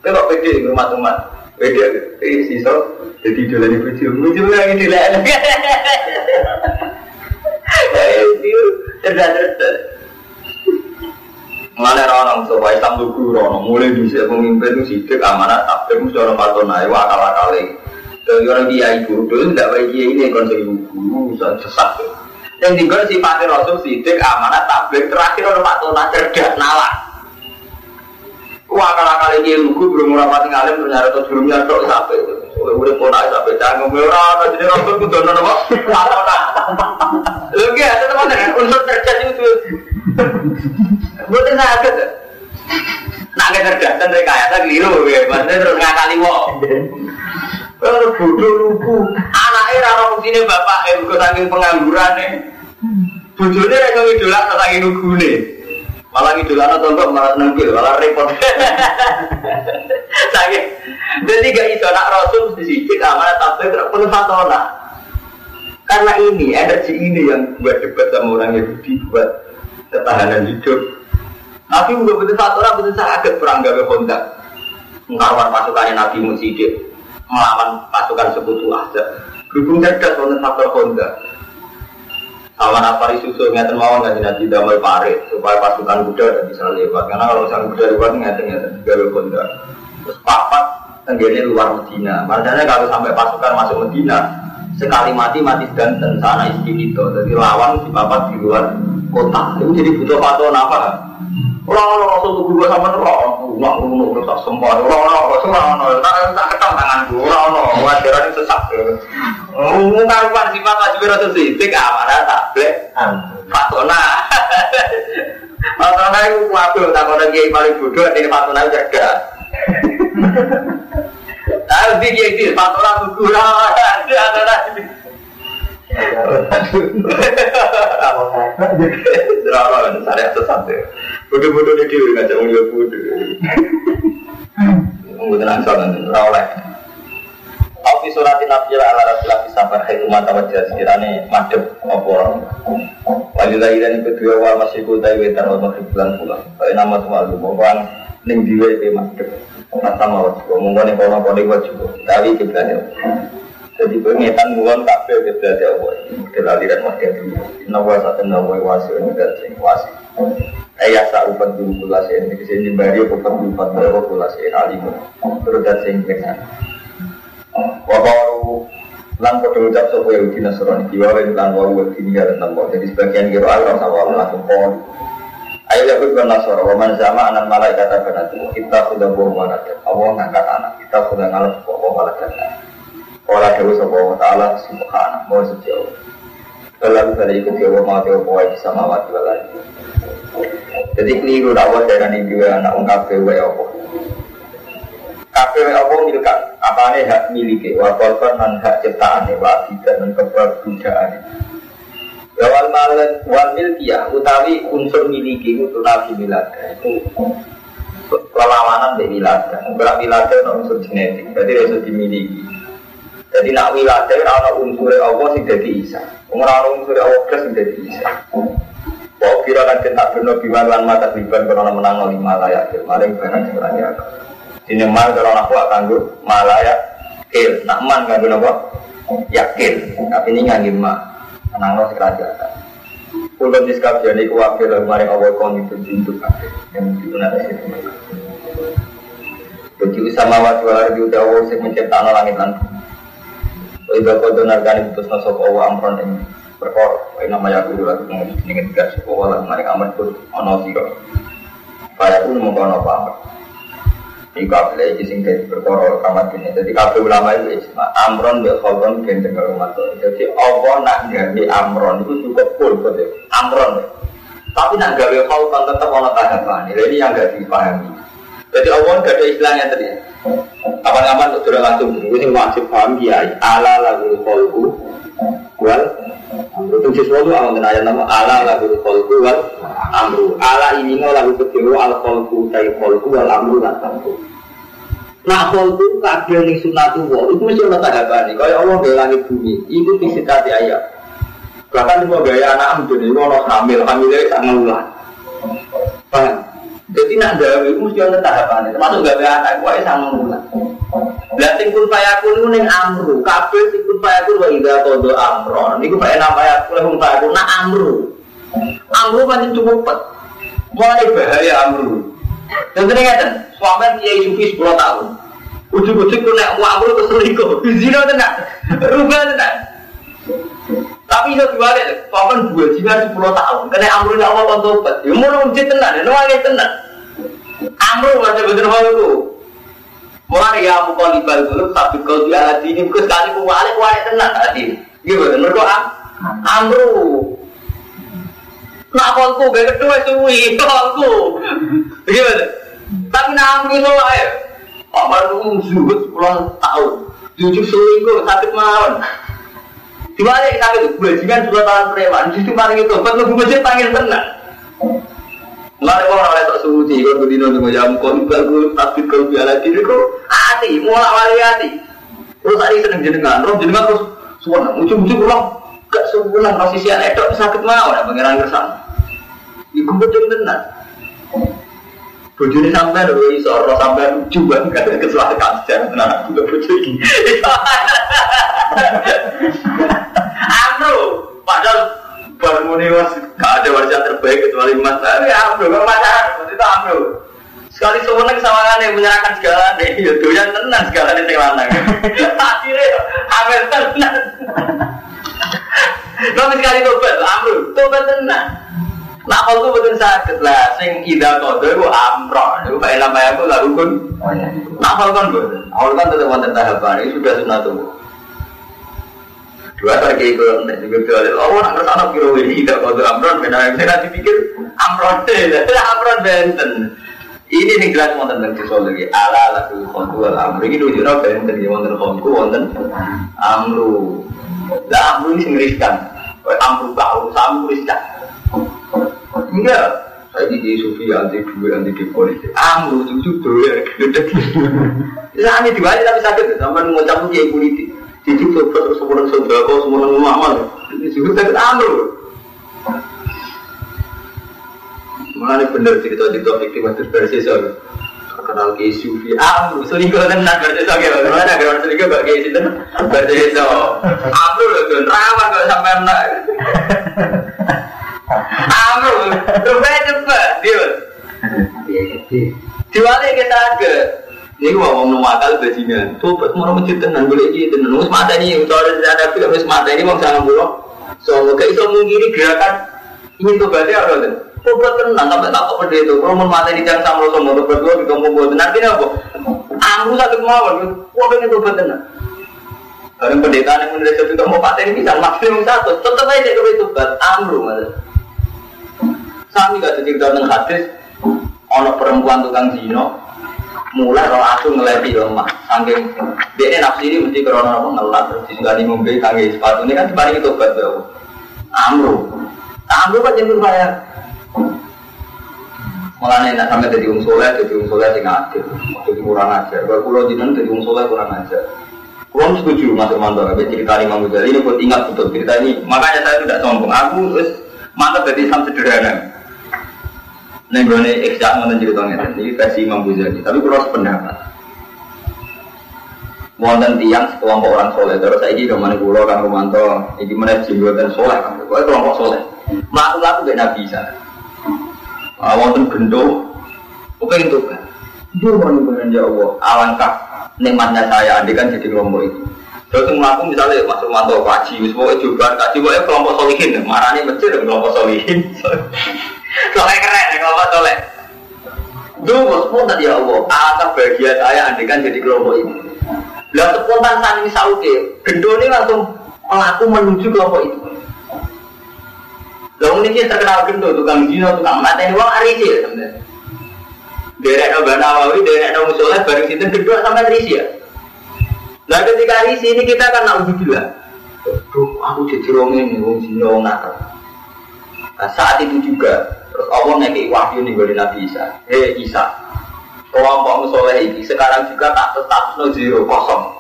Gue kok pede rumah teman. Pede, eh sisa jadi dolani bojo. Bojo lagi dilek. Itu cerdas-cerdas. Mengenai orang so Islam tuh guru mulai bisa pemimpin itu sidik amanah tapi mesti orang patona itu akal akali. Dari orang dia ibu dulu tidak baik dia ini konsep guru sesat. Yang tinggal si Fatih Rasul sidik amanah tablik terakhir orang patona cerdas nalar. Wah akal akali dia lugu belum murah ngalim ternyata tuh belum nyadok sampai itu. Oleh udah pun aja sampai canggung merah. Jadi Rasul kudu nono apa? Patona. Lagi ada teman unsur cerdas itu. Bukan sakit. Nak kecerdasan dari kaya tak keliru, ya. Maksudnya terus ngakali wong. Kalau bodoh lugu, anaknya rara sini bapak, eh, bukan saking pengangguran nih. Bujurnya yang ngidolak, saking lugu nih. Malah ngidolak atau enggak malah nengkil, malah repot. <laughs> Saking, jadi gak iso nak rasul di sini, amanah tapi penuh fatona. Karena ini, energi ini yang buat debat sama orang Yahudi, buat ketahanan hidup. Nabi udah betul satu orang betul sangat perang gawe Honda. Mengawal pasukan Nabi Musidik melawan pasukan sekutu aja. Berhubung cerdas wonten faktor Honda. Awan apa susu ngeten mawon kan Nabi damai parit supaya pasukan kuda tidak bisa lewat. Karena kalau misalnya kuda lewat ngeten ngeten gawe Honda. Terus papat tenggene luar Medina. Makanya kalau sampai pasukan masuk Medina, sekali mati mati dan sana istri itu. Jadi lawan si papat di luar kota. Itu jadi butuh fatwa apa? Orang-orang rasul tuh sama orang, ngono terus tak sempat. Orang-orang rasul orang-orang, tak tak wajaran itu sesak. Ngomong karuan sifat wajib rasul sidik amanah tablet. Fatona. Fatona itu waduh tak ada kiai paling bodoh ini fatona cerdas. Tapi kiai itu fatona kukurang ada ada Drama kan, saya sesat ya. Bodoh-bodoh di diri ngajak ngomong bodoh. Ngomong tenang soalnya, rawleh. Aku suratin nabi ala rasulullah sabar hai umat wajah sekiranya madep apa Walilah dan kedua wal masih kutai wetan wal maghrib bulan pulang Kaya nama tuh malu Mohon ning diwe ke madep Mata mawat Ngomong kono kono wajib Tapi kiblatnya jadi pengetan kabel ke berarti Allah. Model aliran wahya dulu. Nawa satu nawa wasi dan sing wasi. Ayah tak upat dulu pula sih ini ke sini bari upat dulu upat baru pula sih alim. Terus dan sing pengen. Wabaru lan podo ucap sopo ya uji nasrani kiwa wa lan wa wa kini ya Jadi sebagian kira Allah sama langsung pol. Ayo ya bukan nasor, wa sama anak malaikat akan itu kita sudah bohong anak. Allah ngangkat anak, kita sudah ngalah bohong malaikat. Ora dewa sapa wa ta'ala subhanahu wa sejauh. Kalau dari ikut dewa mau dewa boy bisa mawat wala. Jadi keliru dakwah dari juga anak ungkap dewa apa. Kafe apa milkan? Apa nih hak miliki? Wa korban dan hak ciptaan wa tidak dan keberbudayaan. Wal malet wal milkiyah utawi unsur miliki itu nabi milada itu perlawanan dari milada. Berak milada itu unsur genetik, berarti itu dimiliki. Jadi nak wilayah ana unsur Allah sing dadi Isa. Ora ana unsur Allah plus sing dadi Isa. Wa kira kan tak bener biwan lan mata biban karena menang lima layak maling barang sing ora ya. Dene mal kalau aku akan gue malaya kil, nak man kan apa? Yakin, tapi ini ngangge ma. Menang lo sekeraja. Kulon diskabjani kuwakil maring Allah kon itu jintuk yang digunakan itu. Jadi usama wa tuwa ardi utawa sing menciptakan langit lan bumi. Iba kodo nargani putus nasab Allah amron yang perkor Wa nama ya kudu lagi pengen Ini tiga suku Allah Mereka amat pun Ono siro Kaya pun mengkono apa Ini kabel ini sing dari perkara kamat ini. Jadi kabel ulama itu isma Amron bil kholton gendeng kalau mati Jadi Allah nak gawe amron itu cukup full betul Amron Tapi nak gawe kholton tetap ono tahapan Ini yang gak dipahami. Jadi Allah gak ada istilahnya tadi. Kapan-kapan untuk langsung ini wajib paham dia ala lagu kolku wal amru itu sesuatu awal ayat nama ala lagu kolku wal amru ala ini mau lagu kecil al kolku tay kolku wal amru lan amru Nah, kolku kabel ning sunatullah itu mesti ada tahapan nih. Kalau Allah langit bumi itu disitati ayat. Bahkan semua gaya anak menjadi ono hamil, hamilnya sangat ulang. Paham? Jadi nak gawe itu mesti ada tahapan. Termasuk gawe anak gue sama mulan. Lah sing kun fayakun itu ning amru. Kabeh sing kun fayakun wa idza qada amron. Iku bae nama ya kun fayakun nak amru. Amru pancen cukup pet. Mulai bahaya amru. Contohnya ngeten, suami kiai sufi 10 tahun. Ujuk-ujuk ku nek mau amru ke selingkuh. Zina tenan. Rubah tenan. Tapi itu dibalik, papan dua jiwa 10 tahun. Karena amru ini Allah tobat. Ya mau ujit tenan, ya nuangin tenan. Amru masih bener hal itu. Mulai ya aku kalau libal dulu, tapi kalau dia hati ini, bukan sekali aku balik, walik tenan hati. Gimana? Mereka am, amru. Nak kolku, gak kedua suwi, kolku. Gimana? Tapi nak amru itu lah ya. Apa lu zuhud 10 tahun. Jujur selingkuh, sakit mawon. Dibalik sakit bajingan dua tahun preman, justru paling itu, buat lu masjid panggil tenang. Mulai orang oleh tak suci, kalau berdino dengan jam kon, bagus, tapi kalau biala diri kok hati, mulai wali hati. Terus hari seneng jenengan, roh jenengan terus suara, ujung-ujung pulang, gak sebulan posisi anak itu sakit mau, ada pangeran kersang. Iku betul tenang. Bojone sampai lho iso ora sampai lucu banget kesalahan sejarah tenan aku udah bojo iki. Amro, padahal baru muni was gak ada wajah terbaik kecuali Mas. Tapi Amro kok pacaran seperti itu Amro. Sekali sewenang sawangan yang menyerahkan segala deh, ya doyan tenan segala sing lanang. <laughs> Akhirnya amel tenan. Tapi sekali tobat, Amro, tobat tenan. Nah kalau betul sakit lah, sing ida kodo itu amro, itu kayak nama aku lalu kun. Nah kalau kan betul, awal kan tetap wonten tahapan ini sudah sunat tuh. Dua kali itu nanti juga tuh, oh nak ke sana kira ini ida kodo amron, benar saya nanti pikir amron deh, <laughs> amron benten. Ini yang jelas wonten tentang psikologi. Ala laku kontu ala amru dulu jurah benten ya wonten kontu wonten amru. Lah amru ini singriskan. Amru kau, amru riskan. Enggak. Saya di sufi anti duit anti di politik. Amru cucu doya gede. Ya <laughs> ini diwajib tapi sakit. Sampai mengucap dia politik. Jadi coba terus semua saudara kau semua ngamal. Ini juga sakit amru. Mana bener cerita cerita fikih waktu versi soal kenal ke sufi. Amru selingkuh tenan berarti so gitu mana kalau selingkuh gak kayak gitu berarti so amru loh tuh rawan gak sampai nak amru coba coba dia diwali kita ke ini gua ngomong akal bajingan tobat mau masjid tenan boleh gitu tenan mus mata ini kalau ada film mata ini buruk so kayak iso mungkin gerakan ini tobatnya apa tuh Tobat tenang sampai tak pada itu. Mau mati di jangan sama sama tobat juga mau buat nanti apa? Aku satu kemauan. Wah pengen tobat tenang. Barang pendeta yang menulis mau mati ini bisa maksimum satu. Tetap aja kalau tobat amru mas. Sami gak cerita tentang hadis. Ono perempuan tukang zino. Mulai roh aku ngeleti lemah. Saking dia ini nafsi ini mesti karena apa ngelat terus disegani ngombe kangge sepatu ini kan dibanding tobat ya. Amru. Amru kan jentur saya. Mulane nak sampai jadi wong soleh, jadi wong soleh sing adil, jadi kurang ajar. Kalau pulau jinan jadi wong soleh kurang ajar. Kurang setuju masuk mantap, tapi cerita Imam Ghazali ini buat ingat betul cerita ini. Makanya saya tidak sombong. Aku terus mantap jadi Islam sederhana. Nih gue nih eksak mau cerita ini versi Imam Ghazali. Tapi kurang sependapat. Wonten tiang sekelompok orang soleh. Terus saya ini ke mana pulau kan Romanto, mana jenggotan soleh. Pokoknya kelompok soleh. Melakukan aku gak bisa. Wonten gendo, mungkin itu kan. Dia mau dengan ya Allah, alangkah nikmatnya saya andikan jadi kelompok itu. Terus melakukan misalnya masuk mantau kaji, pokoknya juga kaji, pokoknya kelompok solihin, marahnya masjid kelompok solihin. Soleh keren kelompok soleh. Dulu spontan ya Allah, alangkah bahagia saya andikan jadi kelompok itu. Lah spontan saat ini sauke, gendo ini langsung melaku menuju kelompok itu. Lalu ini terkenal gendo, tukang zino, tukang mata ini uang arisi ya sebenarnya. Derek no Banawawi, derek no Musola, bareng situ gendo sampai arisi ya. Nah ketika arisi ini kita kan nak bilang, Duh, aku jadi ini, orang zino, orang nakal. Nah, saat itu juga, terus Allah ngekei wahyu nih dari Nabi Isa. Hei Isa, kelompok Musola ini sekarang juga tak status no zero, kosong.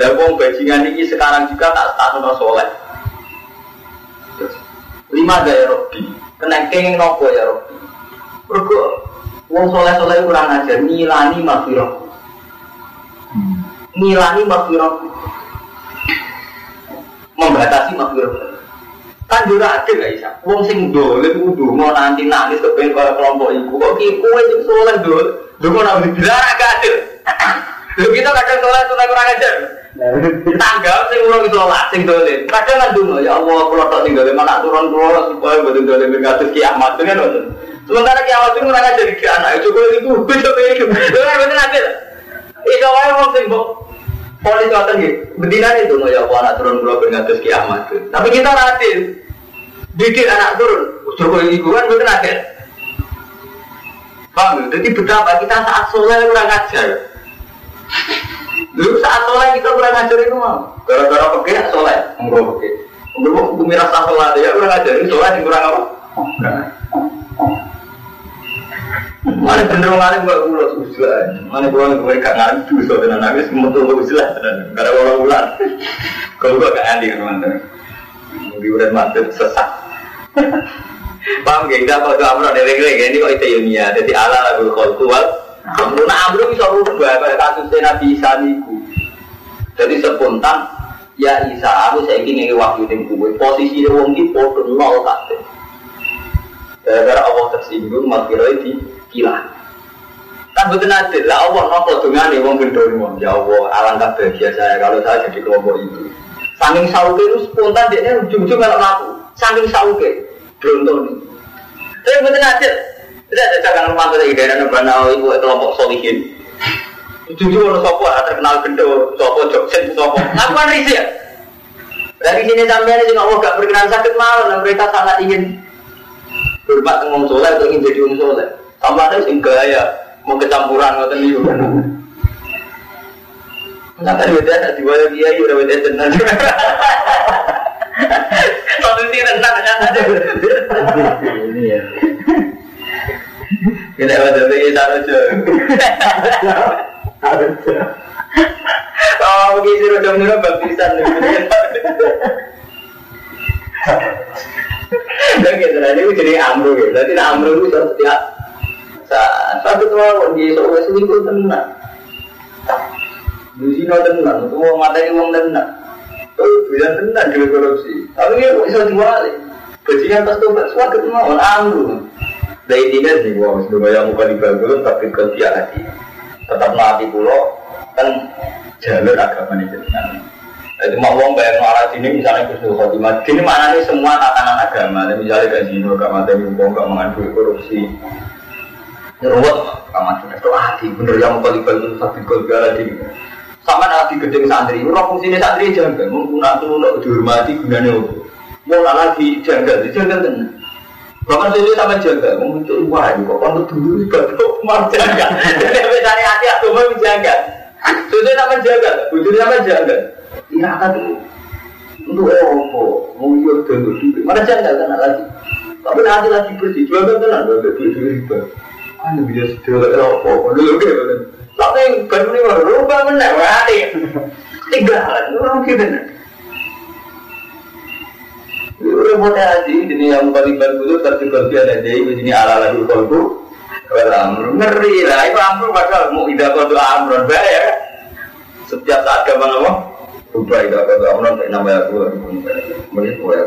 Lah wong bajingan ini sekarang juga tak status no soleh. Lima gaya robi kena kenging nopo ya robi Mergo wong soleh soleh kurang ajar ngilani mafiro ngilani mafiro membatasi mafiro Kan juga adil gak bisa. Wong sing dolim kudu mau nanti nangis kepengen kalau kelompok ibu. Kok ki kowe sing soleh dol. Dulu mau nanti dilarang gak adil. Lho kita kadang soleh soleh kurang ajar. Tanggal sing urung sholat sing dolim. Kadang kan dulu ya Allah kula tok sing dolim anak turun kula supaya boten dolim kados kiamat kan ngoten. Sementara kiamat itu kurang ajar iki anak cukup iku coba iku. Lho boten adil. Iku wae wong sing mbok Polis ngoten nggih. Betina itu ya Allah anak turun kula ben ngatus kiamat. Tapi kita adil. Didik anak turun. Coba ibu kan adil. Paham? ya? Jadi betapa kita saat soleh kurang ajar. Dulu saat soleh kita kurang ajar itu mau. Gara-gara pakai soleh, enggak pakai. Enggak bumi rasa soleh ya kurang ajar. Soleh yang kurang apa? Mana bener mana gak pulau susah. Mana pulau gue gak ngantu so dengan nangis metu gak usah Karena orang bulan. Kalau gue gak andi kan mantan. Udah mantan sesat. <laughs> Paham gak? Kita kalau amro dari ini kok itu ilmiah. Jadi ala lagu kholku wal. Amro nah amro bisa rubah pada kasusnya Nabi Isa niku. Jadi spontan ya Isa aku saya ingin waktu itu gue posisi wong iki podo nol kabeh. Gara-gara Allah tersinggung makiroi di kilan. Kan betul adil lah Allah nopo dengan nih wong gendong ya Allah alangkah bahagia saya kalau saya jadi kelompok itu. Saking sauke itu spontan dia ujung-ujung kalau laku. Saking sauke beruntung nih. Tapi betul adil. Tidak ada jangan rumah kita ide dan bana ibu kelompok solihin. Ujung-ujung orang sopo terkenal gendong sopo joksen sopo. Aku kan risih ya. Dari sini sampai ini Allah gak berkenan sakit malu dan mereka sangat ingin hormat ngomong soleh atau ingin jadi orang soleh. Tambah ada sing gaya mau kecampuran ngoten niku. Nah kan beda ada di bawah dia udah beda tenan. Tapi ini tenang kan ada. Ini ya. Kita ada lagi taruh Oh, begitu udah mulai baptisan Dan nah ini jadi amru gitu. Jadi amru itu setiap saat satu tahun di soal selingkuh tenang. Di sini tenang, semua materi uang tenang. Oh, bilang tenang juga korupsi. Tapi dia kok bisa diwali. Bajingan pas tobat suatu kemauan amru. Dari tidak sih, gua harus bayar muka di belum tapi kerja lagi. Tetap mati pulau kan jalur agama ini jenengan. Jadi mau uang bayar malah sini misalnya kusnul khotimah. Sini mana nih semua tatanan agama. Misalnya gak zino, gak mati uang, gak mengandung korupsi. Ruwet, gak mati itu hati. Bener yang mau kali itu tapi gol lagi. Sama nanti gedeng santri, orang fungsinya santri jaga. Menggunakan untuk dihormati gunanya apa? Mau lagi jaga, jaga tenang. Bahkan sesuai sama jaga, muncul wah, kok kamu dulu batuk mau jaga. Jadi cari hati aku mau jaga. Sesuai sama jaga, bujur sama jaga. Iya kan untuk apa? Mau iya dulu dulu. Mana jaga kan lagi. Tapi nanti lagi bersih, jual kan jual duit duit riba. Anu bisa sedih apa? Dulu kan. Tapi baru ini baru rubah menang, hati. Tinggalan, orang gitu. Udah mau haji, ini yang balik-balik dulu tertiba dia ada jadi begini ala lalu kolbu. Amrun ngeri lah, itu amrun padahal mau tidak kau bayar. Setiap saat gampang apa? Rubah tidak kau amrun, namanya aku. Mungkin aku ya.